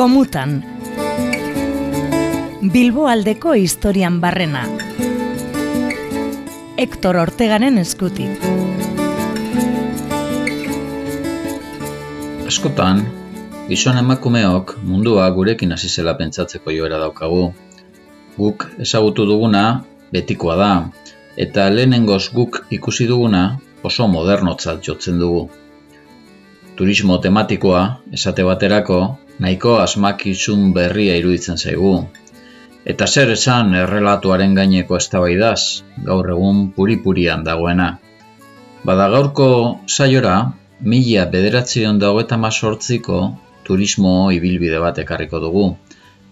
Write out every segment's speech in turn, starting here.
Gomutan Bilbo aldeko historian barrena Hector Ortegaren eskutik Askotan, gizon emakumeok mundua gurekin hasi zela pentsatzeko joera daukagu. Guk ezagutu duguna betikoa da, eta lehenengoz guk ikusi duguna oso modernotzat jotzen dugu. Turismo tematikoa, esate baterako, nahiko asmakizun berria iruditzen zaigu. Eta zer esan errelatuaren gaineko eztabaidaz, gaur egun puri-purian dagoena. Bada gaurko saiora, mila bederatzion dago eta mazortziko turismo ibilbide bat ekarriko dugu.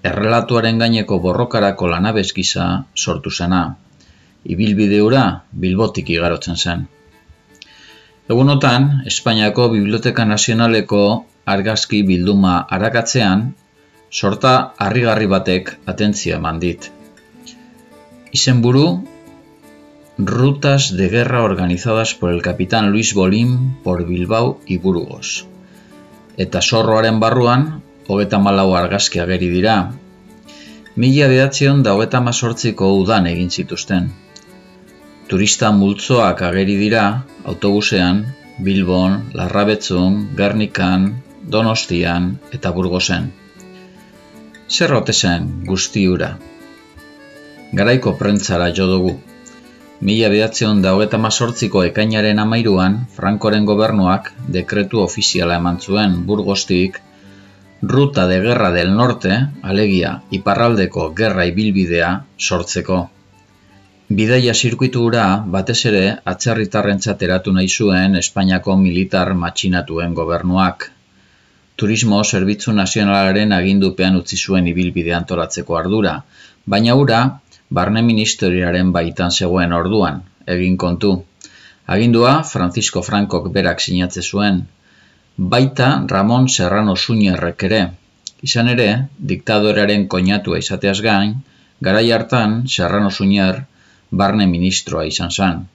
Errelatuaren gaineko borrokarako lanabezkiza sortu zena. Ibilbide ura bilbotik igarotzen zen. Egunotan, Espainiako Biblioteka Nazionaleko argazki bilduma arakatzean, sorta harrigarri batek atentzia eman dit. Izenburu, Rutas de guerra organizadas por el capitán Luis Bolín por Bilbao y Burgos. Eta zorroaren barruan, hogeta malau argazki ageri dira. Mila behatzion da hogeta mazortziko udan egin zituzten. Turista multzoak ageri dira, autobusean, Bilbon, Larrabetzun, Gernikan, Donostian eta Burgosen. Zer zen guzti ura? Garaiko prentzara jo dugu. Mila behatzeon da hogeta mazortziko ekainaren amairuan, Frankoren gobernuak dekretu ofiziala eman zuen burgostik, Ruta de Guerra del Norte, alegia, iparraldeko gerra ibilbidea sortzeko. Bidaia zirkuitu ura, batez ere, atzerritarren eratu nahi zuen Espainiako militar matxinatuen gobernuak. Turismo Zerbitzu Nazionalaren agindupean utzi zuen ibilbide antolatzeko ardura, baina ura, barne ministeriaren baitan zegoen orduan, egin kontu. Agindua Francisco Frankok berak sinatze zuen, baita Ramon Serrano Suñerrek ere. Izan ere, diktadorearen koinatua izateaz gain, garai hartan Serrano Suñer barne ministroa izan zen.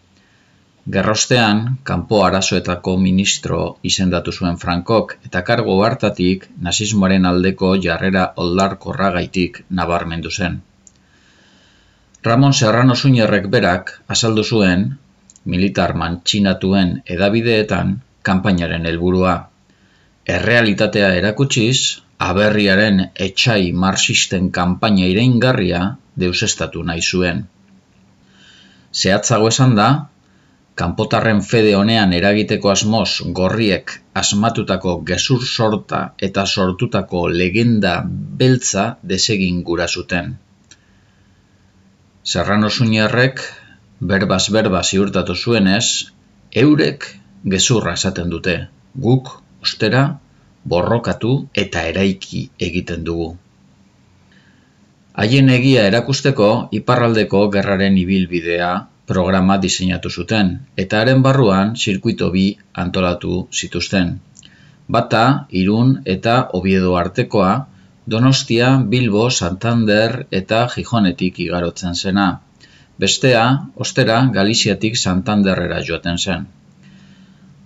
Gerrostean, kanpo arazoetako ministro izendatu zuen Frankok eta kargo hartatik nazismoaren aldeko jarrera oldarkorra gaitik nabarmendu zen. Ramon Serrano Suñerrek berak azaldu zuen, militar mantxinatuen edabideetan, kanpainaren helburua. Errealitatea erakutsiz, aberriaren etxai marxisten kanpaina ireingarria deusestatu nahi zuen. Zehatzago esan da, kanpotarren fede honean eragiteko asmoz gorriek asmatutako gezur sorta eta sortutako legenda beltza desegin gura zuten. Serrano Suñerrek berbaz berba ziurtatu zuenez, eurek gezurra esaten dute, guk, ostera, borrokatu eta eraiki egiten dugu. Haien egia erakusteko iparraldeko gerraren ibilbidea programa diseinatu zuten, eta haren barruan zirkuito bi antolatu zituzten. Bata, irun eta obiedo artekoa, Donostia, Bilbo, Santander eta Gijonetik igarotzen zena. Bestea, ostera, Galiziatik Santanderrera joaten zen.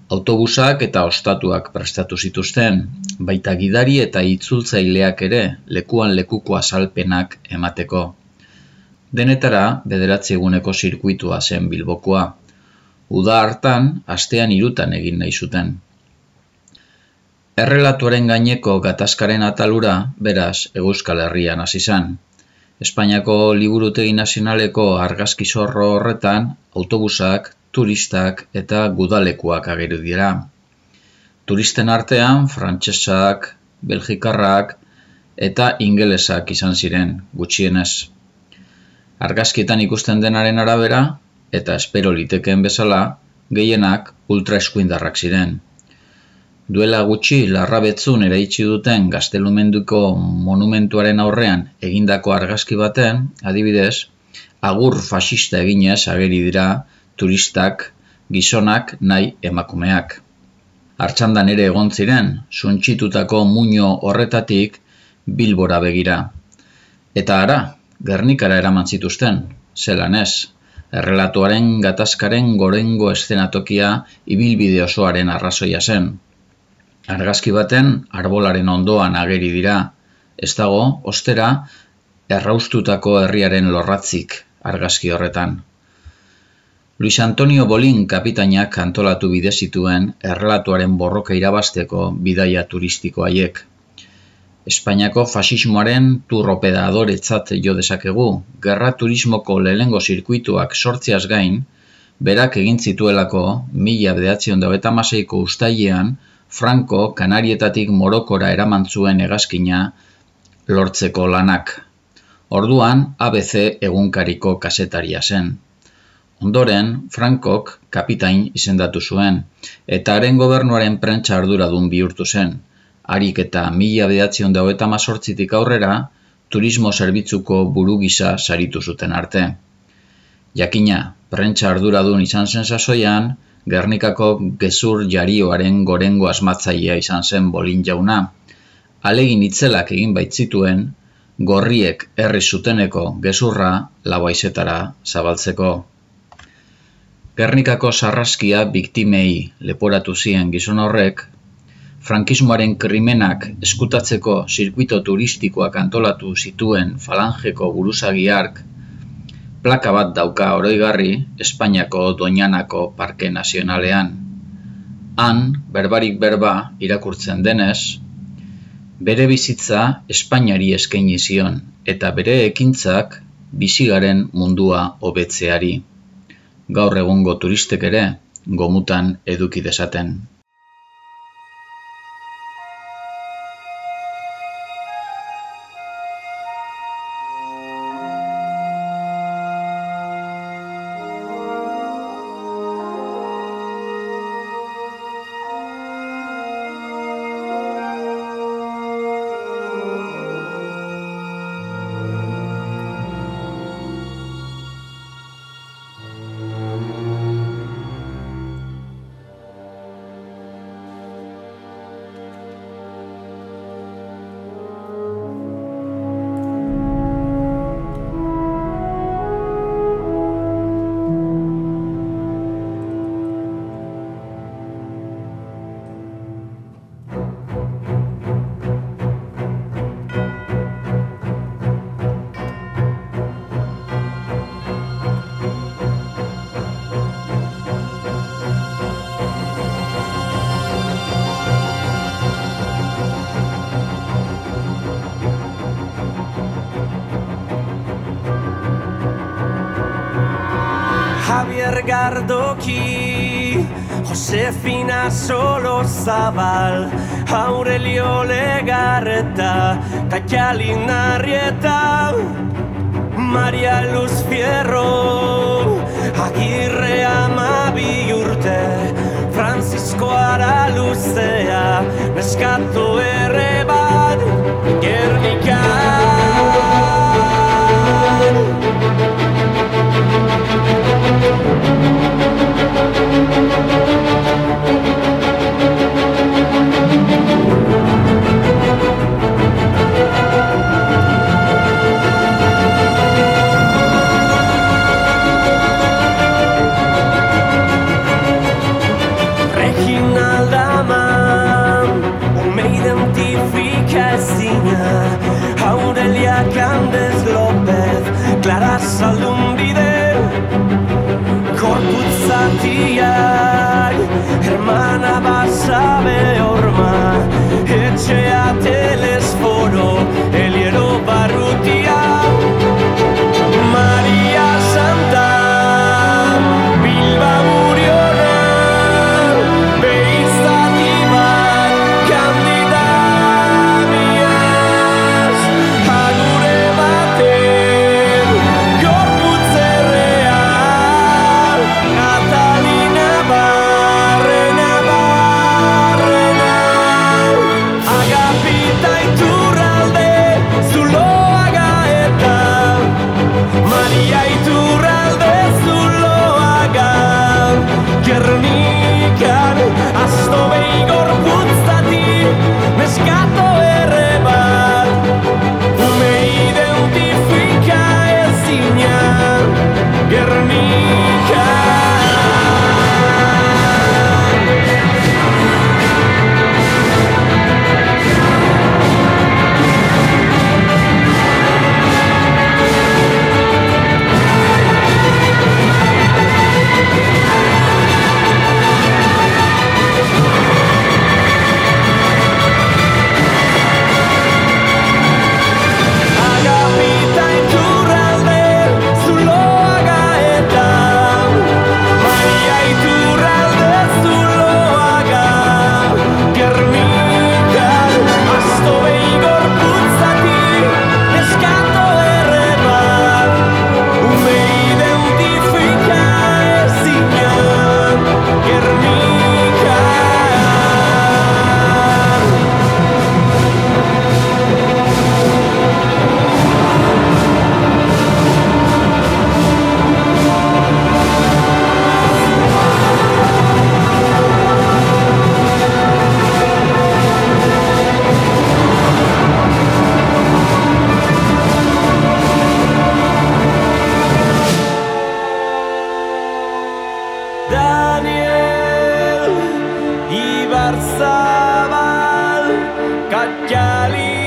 Autobusak eta ostatuak prestatu zituzten, baita gidari eta itzultzaileak ere lekuan lekuko azalpenak emateko. Denetara, bederatzi eguneko zirkuitua zen Bilbokoa. Uda hartan, astean irutan egin nahi zuten. Errelatuaren gaineko gatazkaren atalura, beraz, Euskal Herrian hasi zen. Espainiako Liburutegi Nazionaleko argazki zorro horretan, autobusak, turistak eta gudalekuak ageru dira. Turisten artean, frantsesak, belgikarrak eta ingelesak izan ziren, gutxienez. Argazkietan ikusten denaren arabera, eta espero litekeen bezala, gehienak ultraeskuindarrak ziren. Duela gutxi larrabetzun eraitsi duten gaztelumenduko monumentuaren aurrean egindako argazki baten, adibidez, agur fasista eginez ageri dira turistak, gizonak nahi emakumeak. Artxandan ere egon ziren, suntxitutako muño horretatik bilbora begira. Eta ara, Gernikara eraman zituzten, zelan ez, errelatuaren gatazkaren gorengo eszenatokia ibilbide osoaren arrazoia zen. Argazki baten arbolaren ondoan ageri dira, Ez dago, ostera, erraustutako herriaren lorratzik argazki horretan. Luis Antonio Bolin kapitainak antolatu bide zituen errelatuaren borroka irabasteko bidaia turistiko haiek. Espainiako fasismoaren turropeda adoretzat jo dezakegu, gerra turismoko lehengo zirkuituak sortziaz gain, berak egin zituelako mila bedatzion da eta maseiko ustailean Franco Kanarietatik Morokora eraman zuen hegazkina lortzeko lanak. Orduan ABC egunkariko kasetaria zen. Ondoren, Frankok kapitain izendatu zuen, eta haren gobernuaren prentsa arduradun bihurtu zen. Harik eta mila behatzion dago eta mazortzitik aurrera, turismo zerbitzuko buru gisa saritu zuten arte. Jakina, prentsa arduradun izan zen sasoian, Gernikako gezur jarioaren gorengo asmatzailea izan zen bolin jauna. Alegin itzelak egin baitzituen, gorriek herri zuteneko gezurra labaizetara zabaltzeko. Gernikako sarraskia biktimei leporatu zien gizon horrek, frankismoaren krimenak eskutatzeko zirkuito turistikoak antolatu zituen falangeko buruzagiark plaka bat dauka oroigarri Espainiako Doñanako Parke Nazionalean. Han, berbarik berba irakurtzen denez, bere bizitza Espainiari eskaini zion eta bere ekintzak bizigaren mundua hobetzeari. Gaur egungo turistek ere gomutan eduki desaten. Gardoki Josefina Solo Zabal Aurelio Legarreta Katialin Arrieta Maria Luz Fierro Agirre Amabi Urte Francisco Ara Luzea Neskato Erre Bat Gernika barsabal gajali